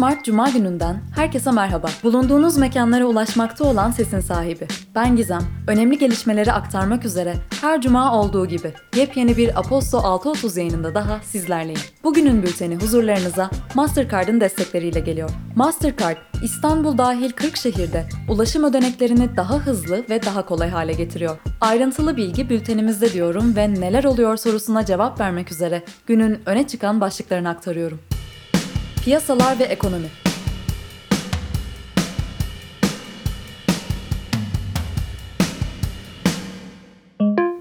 Mart Cuma gününden herkese merhaba. Bulunduğunuz mekanlara ulaşmakta olan sesin sahibi. Ben Gizem. Önemli gelişmeleri aktarmak üzere her cuma olduğu gibi yepyeni bir Aposto 6.30 yayınında daha sizlerleyim. Bugünün bülteni huzurlarınıza Mastercard'ın destekleriyle geliyor. Mastercard, İstanbul dahil 40 şehirde ulaşım ödeneklerini daha hızlı ve daha kolay hale getiriyor. Ayrıntılı bilgi bültenimizde diyorum ve neler oluyor sorusuna cevap vermek üzere günün öne çıkan başlıklarını aktarıyorum. Piyasalar ve ekonomi.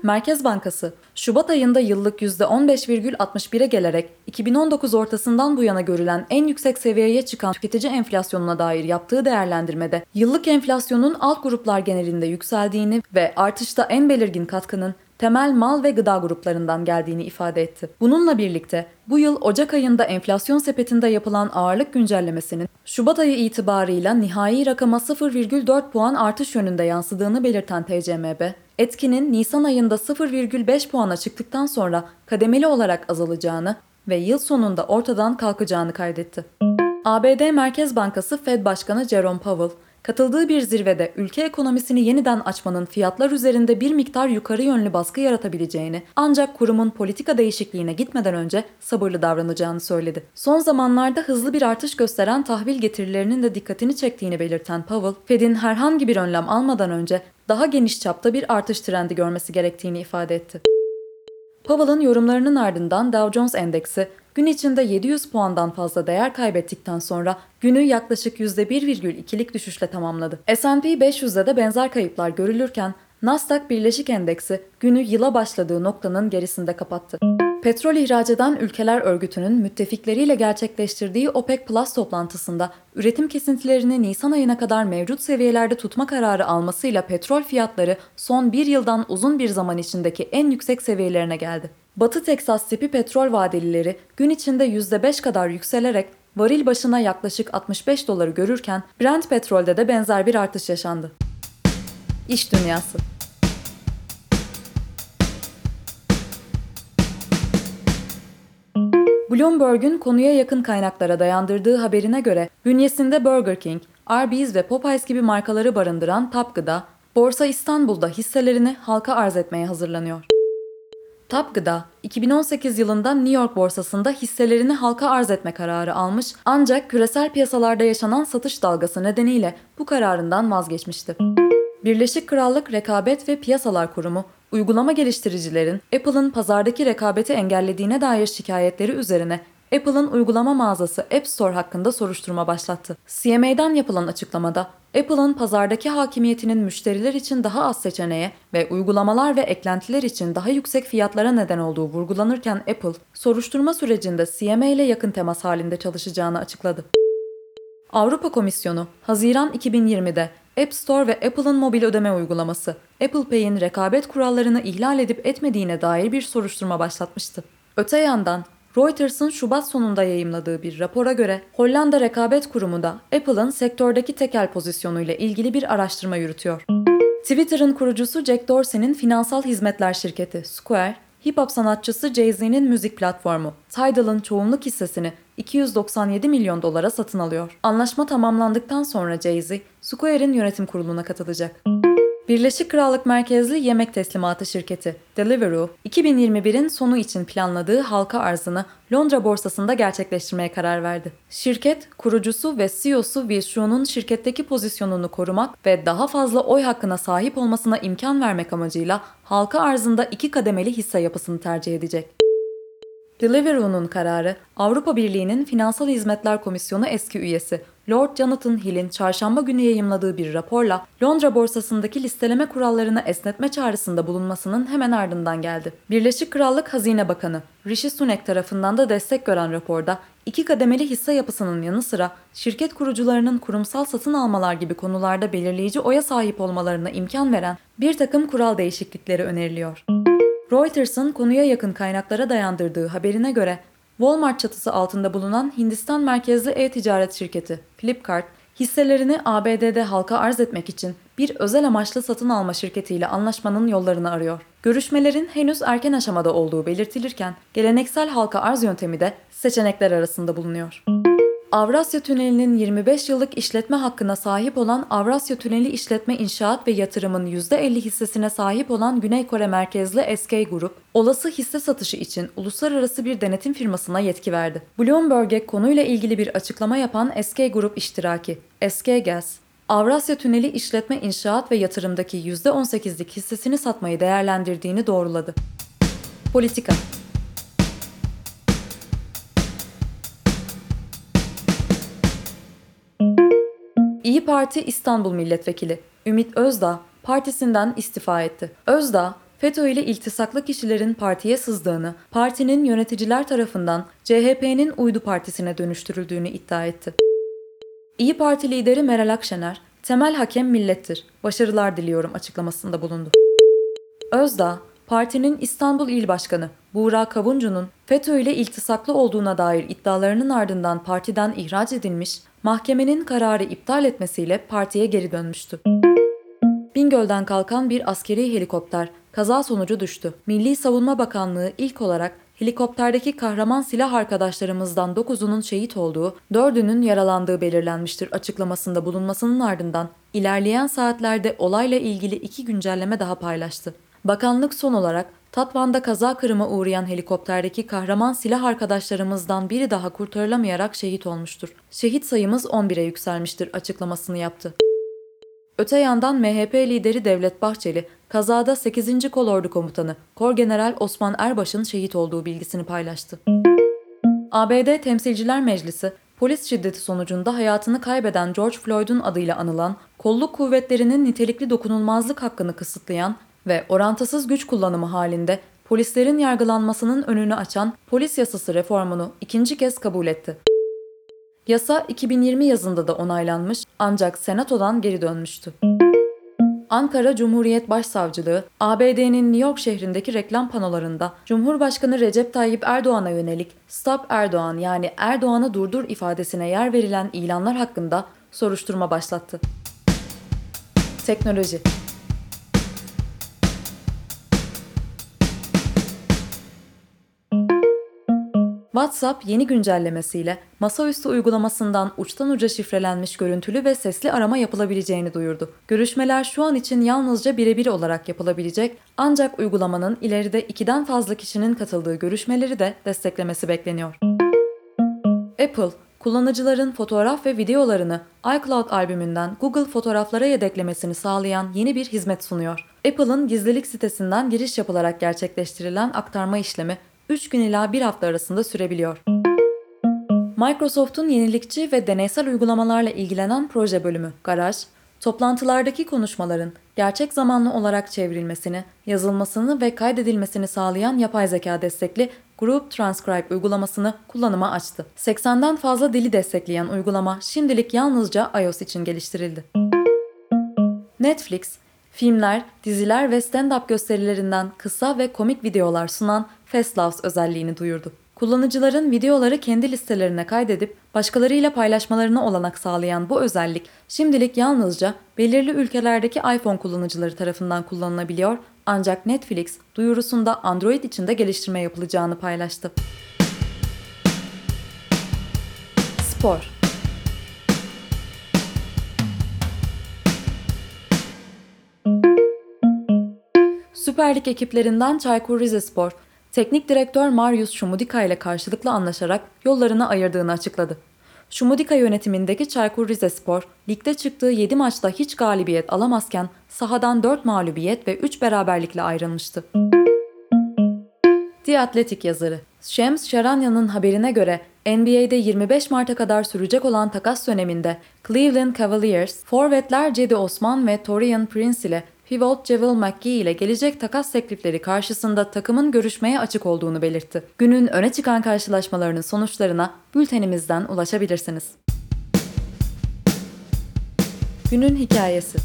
Merkez Bankası, Şubat ayında yıllık %15,61'e gelerek 2019 ortasından bu yana görülen en yüksek seviyeye çıkan tüketici enflasyonuna dair yaptığı değerlendirmede yıllık enflasyonun alt gruplar genelinde yükseldiğini ve artışta en belirgin katkının temel mal ve gıda gruplarından geldiğini ifade etti. Bununla birlikte bu yıl Ocak ayında enflasyon sepetinde yapılan ağırlık güncellemesinin Şubat ayı itibarıyla nihai rakama 0,4 puan artış yönünde yansıdığını belirten TCMB, etkinin Nisan ayında 0,5 puana çıktıktan sonra kademeli olarak azalacağını ve yıl sonunda ortadan kalkacağını kaydetti. ABD Merkez Bankası Fed Başkanı Jerome Powell, katıldığı bir zirvede ülke ekonomisini yeniden açmanın fiyatlar üzerinde bir miktar yukarı yönlü baskı yaratabileceğini ancak kurumun politika değişikliğine gitmeden önce sabırlı davranacağını söyledi. Son zamanlarda hızlı bir artış gösteren tahvil getirilerinin de dikkatini çektiğini belirten Powell, Fed'in herhangi bir önlem almadan önce daha geniş çapta bir artış trendi görmesi gerektiğini ifade etti. Powell'ın yorumlarının ardından Dow Jones Endeksi gün içinde 700 puandan fazla değer kaybettikten sonra günü yaklaşık %1,2'lik düşüşle tamamladı. S&P 500'de de benzer kayıplar görülürken Nasdaq Birleşik Endeksi günü yıla başladığı noktanın gerisinde kapattı. Petrol ihraç eden ülkeler örgütünün müttefikleriyle gerçekleştirdiği OPEC Plus toplantısında üretim kesintilerini Nisan ayına kadar mevcut seviyelerde tutma kararı almasıyla petrol fiyatları son bir yıldan uzun bir zaman içindeki en yüksek seviyelerine geldi. Batı Teksas tipi petrol vadelileri gün içinde %5 kadar yükselerek varil başına yaklaşık 65 doları görürken Brent petrolde de benzer bir artış yaşandı. İş Dünyası Bloomberg'un konuya yakın kaynaklara dayandırdığı haberine göre bünyesinde Burger King, Arby's ve Popeyes gibi markaları barındıran Tap Gıda, Borsa İstanbul'da hisselerini halka arz etmeye hazırlanıyor. Tap Gıda, 2018 yılında New York borsasında hisselerini halka arz etme kararı almış ancak küresel piyasalarda yaşanan satış dalgası nedeniyle bu kararından vazgeçmişti. Birleşik Krallık Rekabet ve Piyasalar Kurumu, uygulama geliştiricilerin Apple'ın pazardaki rekabeti engellediğine dair şikayetleri üzerine Apple'ın uygulama mağazası App Store hakkında soruşturma başlattı. CMA'dan yapılan açıklamada Apple'ın pazardaki hakimiyetinin müşteriler için daha az seçeneğe ve uygulamalar ve eklentiler için daha yüksek fiyatlara neden olduğu vurgulanırken Apple, soruşturma sürecinde CMA ile yakın temas halinde çalışacağını açıkladı. Avrupa Komisyonu, Haziran 2020'de App Store ve Apple'ın mobil ödeme uygulaması, Apple Pay'in rekabet kurallarını ihlal edip etmediğine dair bir soruşturma başlatmıştı. Öte yandan Reuters'ın Şubat sonunda yayımladığı bir rapora göre Hollanda Rekabet Kurumu da Apple'ın sektördeki tekel pozisyonuyla ilgili bir araştırma yürütüyor. Twitter'ın kurucusu Jack Dorsey'nin finansal hizmetler şirketi Square, hip hop sanatçısı Jay-Z'nin müzik platformu Tidal'ın çoğunluk hissesini 297 milyon dolara satın alıyor. Anlaşma tamamlandıktan sonra Jay-Z, Square'in yönetim kuruluna katılacak. Birleşik Krallık merkezli yemek teslimatı şirketi Deliveroo, 2021'in sonu için planladığı halka arzını Londra borsasında gerçekleştirmeye karar verdi. Şirket, kurucusu ve CEO'su Will Shu'nun şirketteki pozisyonunu korumak ve daha fazla oy hakkına sahip olmasına imkan vermek amacıyla halka arzında iki kademeli hisse yapısını tercih edecek. Deliveroo'nun kararı, Avrupa Birliği'nin Finansal Hizmetler Komisyonu eski üyesi Lord Jonathan Hill'in çarşamba günü yayımladığı bir raporla Londra borsasındaki listeleme kurallarını esnetme çağrısında bulunmasının hemen ardından geldi. Birleşik Krallık Hazine Bakanı Rishi Sunak tarafından da destek gören raporda iki kademeli hisse yapısının yanı sıra şirket kurucularının kurumsal satın almalar gibi konularda belirleyici oya sahip olmalarına imkan veren bir takım kural değişiklikleri öneriliyor. Reuters'ın konuya yakın kaynaklara dayandırdığı haberine göre Walmart çatısı altında bulunan Hindistan merkezli e-ticaret şirketi Flipkart, hisselerini ABD'de halka arz etmek için bir özel amaçlı satın alma şirketiyle anlaşmanın yollarını arıyor. Görüşmelerin henüz erken aşamada olduğu belirtilirken, geleneksel halka arz yöntemi de seçenekler arasında bulunuyor. Avrasya Tüneli'nin 25 yıllık işletme hakkına sahip olan Avrasya Tüneli İşletme İnşaat ve Yatırım'ın %50 hissesine sahip olan Güney Kore merkezli SK Grup, olası hisse satışı için uluslararası bir denetim firmasına yetki verdi. Bloomberg'e konuyla ilgili bir açıklama yapan SK Grup iştiraki, SK Gas, Avrasya Tüneli İşletme İnşaat ve Yatırım'daki %18'lik hissesini satmayı değerlendirdiğini doğruladı. Politika Parti İstanbul Milletvekili Ümit Özdağ partisinden istifa etti. Özdağ, FETÖ ile iltisaklı kişilerin partiye sızdığını, partinin yöneticiler tarafından CHP'nin uydu partisine dönüştürüldüğünü iddia etti. İyi Parti lideri Meral Akşener, temel hakem millettir, başarılar diliyorum açıklamasında bulundu. Özdağ, partinin İstanbul İl Başkanı Buğra Kavuncu'nun FETÖ ile iltisaklı olduğuna dair iddialarının ardından partiden ihraç edilmiş, mahkemenin kararı iptal etmesiyle partiye geri dönmüştü. Bingöl'den kalkan bir askeri helikopter kaza sonucu düştü. Milli Savunma Bakanlığı ilk olarak helikopterdeki kahraman silah arkadaşlarımızdan 9'unun şehit olduğu, 4'ünün yaralandığı belirlenmiştir açıklamasında bulunmasının ardından ilerleyen saatlerde olayla ilgili iki güncelleme daha paylaştı. Bakanlık son olarak Tatvan'da kaza kırıma uğrayan helikopterdeki kahraman silah arkadaşlarımızdan biri daha kurtarılamayarak şehit olmuştur. Şehit sayımız 11'e yükselmiştir açıklamasını yaptı. Öte yandan MHP lideri Devlet Bahçeli, kazada 8. Kolordu Komutanı Korgeneral Osman Erbaş'ın şehit olduğu bilgisini paylaştı. ABD Temsilciler Meclisi, polis şiddeti sonucunda hayatını kaybeden George Floyd'un adıyla anılan, kolluk kuvvetlerinin nitelikli dokunulmazlık hakkını kısıtlayan ve orantısız güç kullanımı halinde polislerin yargılanmasının önünü açan polis yasası reformunu ikinci kez kabul etti. Yasa 2020 yazında da onaylanmış ancak Senato'dan geri dönmüştü. Ankara Cumhuriyet Başsavcılığı, ABD'nin New York şehrindeki reklam panolarında Cumhurbaşkanı Recep Tayyip Erdoğan'a yönelik Stop Erdoğan yani Erdoğan'ı durdur ifadesine yer verilen ilanlar hakkında soruşturma başlattı. Teknoloji WhatsApp yeni güncellemesiyle masaüstü uygulamasından uçtan uca şifrelenmiş görüntülü ve sesli arama yapılabileceğini duyurdu. Görüşmeler şu an için yalnızca birebir olarak yapılabilecek ancak uygulamanın ileride ikiden fazla kişinin katıldığı görüşmeleri de desteklemesi bekleniyor. Apple, kullanıcıların fotoğraf ve videolarını iCloud albümünden Google Fotoğraflara yedeklemesini sağlayan yeni bir hizmet sunuyor. Apple'ın gizlilik sitesinden giriş yapılarak gerçekleştirilen aktarma işlemi 3 gün ila 1 hafta arasında sürebiliyor. Microsoft'un yenilikçi ve deneysel uygulamalarla ilgilenen proje bölümü Garaj, toplantılardaki konuşmaların gerçek zamanlı olarak çevrilmesini, yazılmasını ve kaydedilmesini sağlayan yapay zeka destekli Group Transcribe uygulamasını kullanıma açtı. 80'den fazla dili destekleyen uygulama şimdilik yalnızca iOS için geliştirildi. Netflix, filmler, diziler ve stand-up gösterilerinden kısa ve komik videolar sunan Fastloves özelliğini duyurdu. Kullanıcıların videoları kendi listelerine kaydedip başkalarıyla paylaşmalarına olanak sağlayan bu özellik şimdilik yalnızca belirli ülkelerdeki iPhone kullanıcıları tarafından kullanılabiliyor ancak Netflix duyurusunda Android için de geliştirme yapılacağını paylaştı. Spor Süper Lig ekiplerinden Çaykur Rizespor, teknik direktör Marius Şumudika ile karşılıklı anlaşarak yollarını ayırdığını açıkladı. Şumudika yönetimindeki Çaykur Rizespor, ligde çıktığı 7 maçta hiç galibiyet alamazken sahadan 4 mağlubiyet ve 3 beraberlikle ayrılmıştı. The Athletic yazarı Shams Charania'nın haberine göre NBA'de 25 Mart'a kadar sürecek olan takas döneminde Cleveland Cavaliers, forvetler Cedi Osman ve Torian Prince ile pivot Javel McGee ile gelecek takas teklifleri karşısında takımın görüşmeye açık olduğunu belirtti. Günün öne çıkan karşılaşmalarının sonuçlarına bültenimizden ulaşabilirsiniz. Günün hikayesi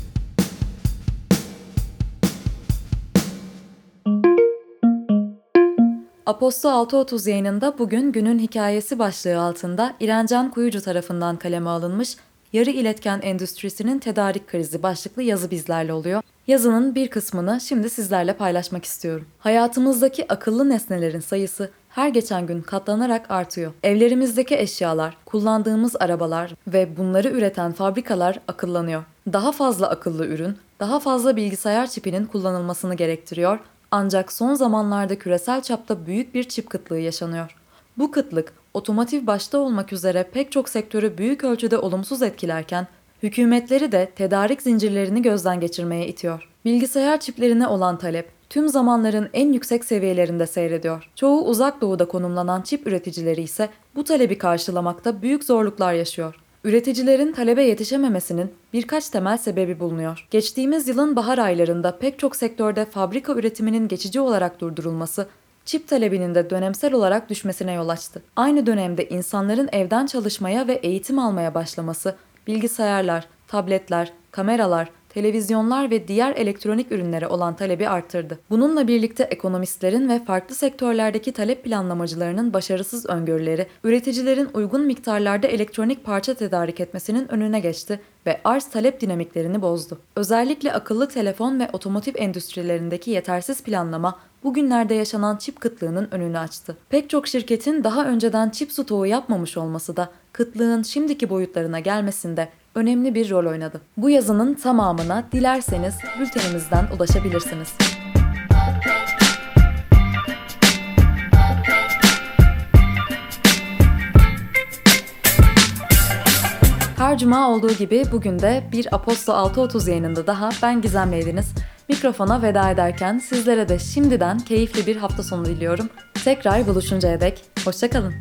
Aposto 6.30 yayınında bugün günün hikayesi başlığı altında İrencan Kuyucu tarafından kaleme alınmış yarı iletken endüstrisinin tedarik krizi başlıklı yazı bizlerle oluyor. Yazının bir kısmını şimdi sizlerle paylaşmak istiyorum. Hayatımızdaki akıllı nesnelerin sayısı her geçen gün katlanarak artıyor. Evlerimizdeki eşyalar, kullandığımız arabalar ve bunları üreten fabrikalar akıllanıyor. Daha fazla akıllı ürün, daha fazla bilgisayar çipinin kullanılmasını gerektiriyor ancak son zamanlarda küresel çapta büyük bir çip kıtlığı yaşanıyor. Bu kıtlık, otomotiv başta olmak üzere pek çok sektörü büyük ölçüde olumsuz etkilerken, hükümetleri de tedarik zincirlerini gözden geçirmeye itiyor. Bilgisayar çiplerine olan talep, tüm zamanların en yüksek seviyelerinde seyrediyor. Çoğu uzak doğuda konumlanan çip üreticileri ise bu talebi karşılamakta büyük zorluklar yaşıyor. Üreticilerin talebe yetişememesinin birkaç temel sebebi bulunuyor. Geçtiğimiz yılın bahar aylarında pek çok sektörde fabrika üretiminin geçici olarak durdurulması, çip talebinin de dönemsel olarak düşmesine yol açtı. Aynı dönemde insanların evden çalışmaya ve eğitim almaya başlaması, bilgisayarlar, tabletler, kameralar, televizyonlar ve diğer elektronik ürünlere olan talebi arttırdı. Bununla birlikte ekonomistlerin ve farklı sektörlerdeki talep planlamacılarının başarısız öngörüleri, üreticilerin uygun miktarlarda elektronik parça tedarik etmesinin önüne geçti ve arz talep dinamiklerini bozdu. Özellikle akıllı telefon ve otomotiv endüstrilerindeki yetersiz planlama bugünlerde yaşanan çip kıtlığının önünü açtı. Pek çok şirketin daha önceden çip stoğu yapmamış olması da kıtlığın şimdiki boyutlarına gelmesinde önemli bir rol oynadı. Bu yazının tamamına dilerseniz bültenimizden ulaşabilirsiniz. Her cuma olduğu gibi bugün de bir Aposto 6.30 yayınında daha ben Gizem'leydiniz. Mikrofona veda ederken sizlere de şimdiden keyifli bir hafta sonu diliyorum. Tekrar buluşuncaya dek hoşçakalın.